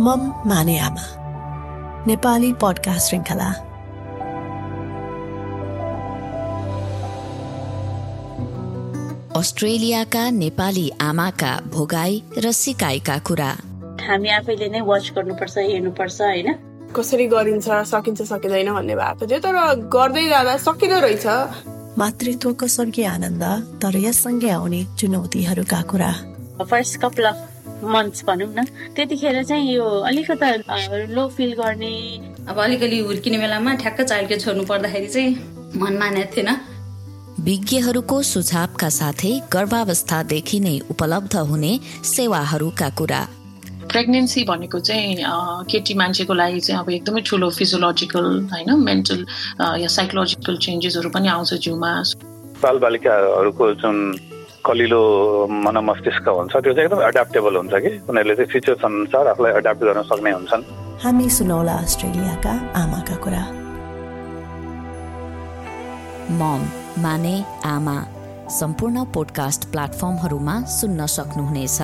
मम माने आमा नेपाली पडकास्ट श्रृङ्खला अस्ट्रेलियाका नेपाली आमाका भोगाई र सिकाइका कुरा हामी आफैले नै वाच गर्नुपर्छ हेर्नुपर्छ होइन? कसरी गरिन्छ सकिन्छ सकिँदैन भन्ने भएको थियो तर गर्दै जाँदा सकिँदो रहेछ। मातृत्वको स्वर्गीय आनन्द तर यससँगै आउने चुनौतीहरूका कुरा। फर्स्ट कपाल अफ मन्थ्स भनौँ न त्यतिखेर चाहिँ यो अलिकता लो फिल गर्ने अब अलिकति हुर्किने बेलामा ठ्याक्क चाइल्डको छोड्नु पर्दाखेरि चाहिँ मन मानेको थिएन। विज्ञहरूको सुझावका साथै गर्भावस्थादेखि नै उपलब्ध हुने सेवाहरूका कुरा। प्रेग्नेन्सी भनेको चाहिँ केटी मान्छेको लागि चाहिँ अब एकदमै ठुलो फिजियोलोजिकल होइन मेन्टल या साइकोलोजिकल चेन्जेसहरू पनि आउँछ जिउमा। बालबालिकाहरूको जुन कलिलो मनमस्तिष्क हुन्छ त्यो चाहिँ एकदम एडाप्टेबल हुन्छ कि? उनीहरूले चाहिँ सिचुएसन अनुसार आफूलाई एडाप्ट गर्न सक्ने हुन्छन्। हामी सुनौला अस्ट्रेलियाका आमाका कुरा। मम माने आमा सम्पूर्ण पोडकास्ट प्लेटफर्महरूमा सुन्न सक्नुहुनेछ।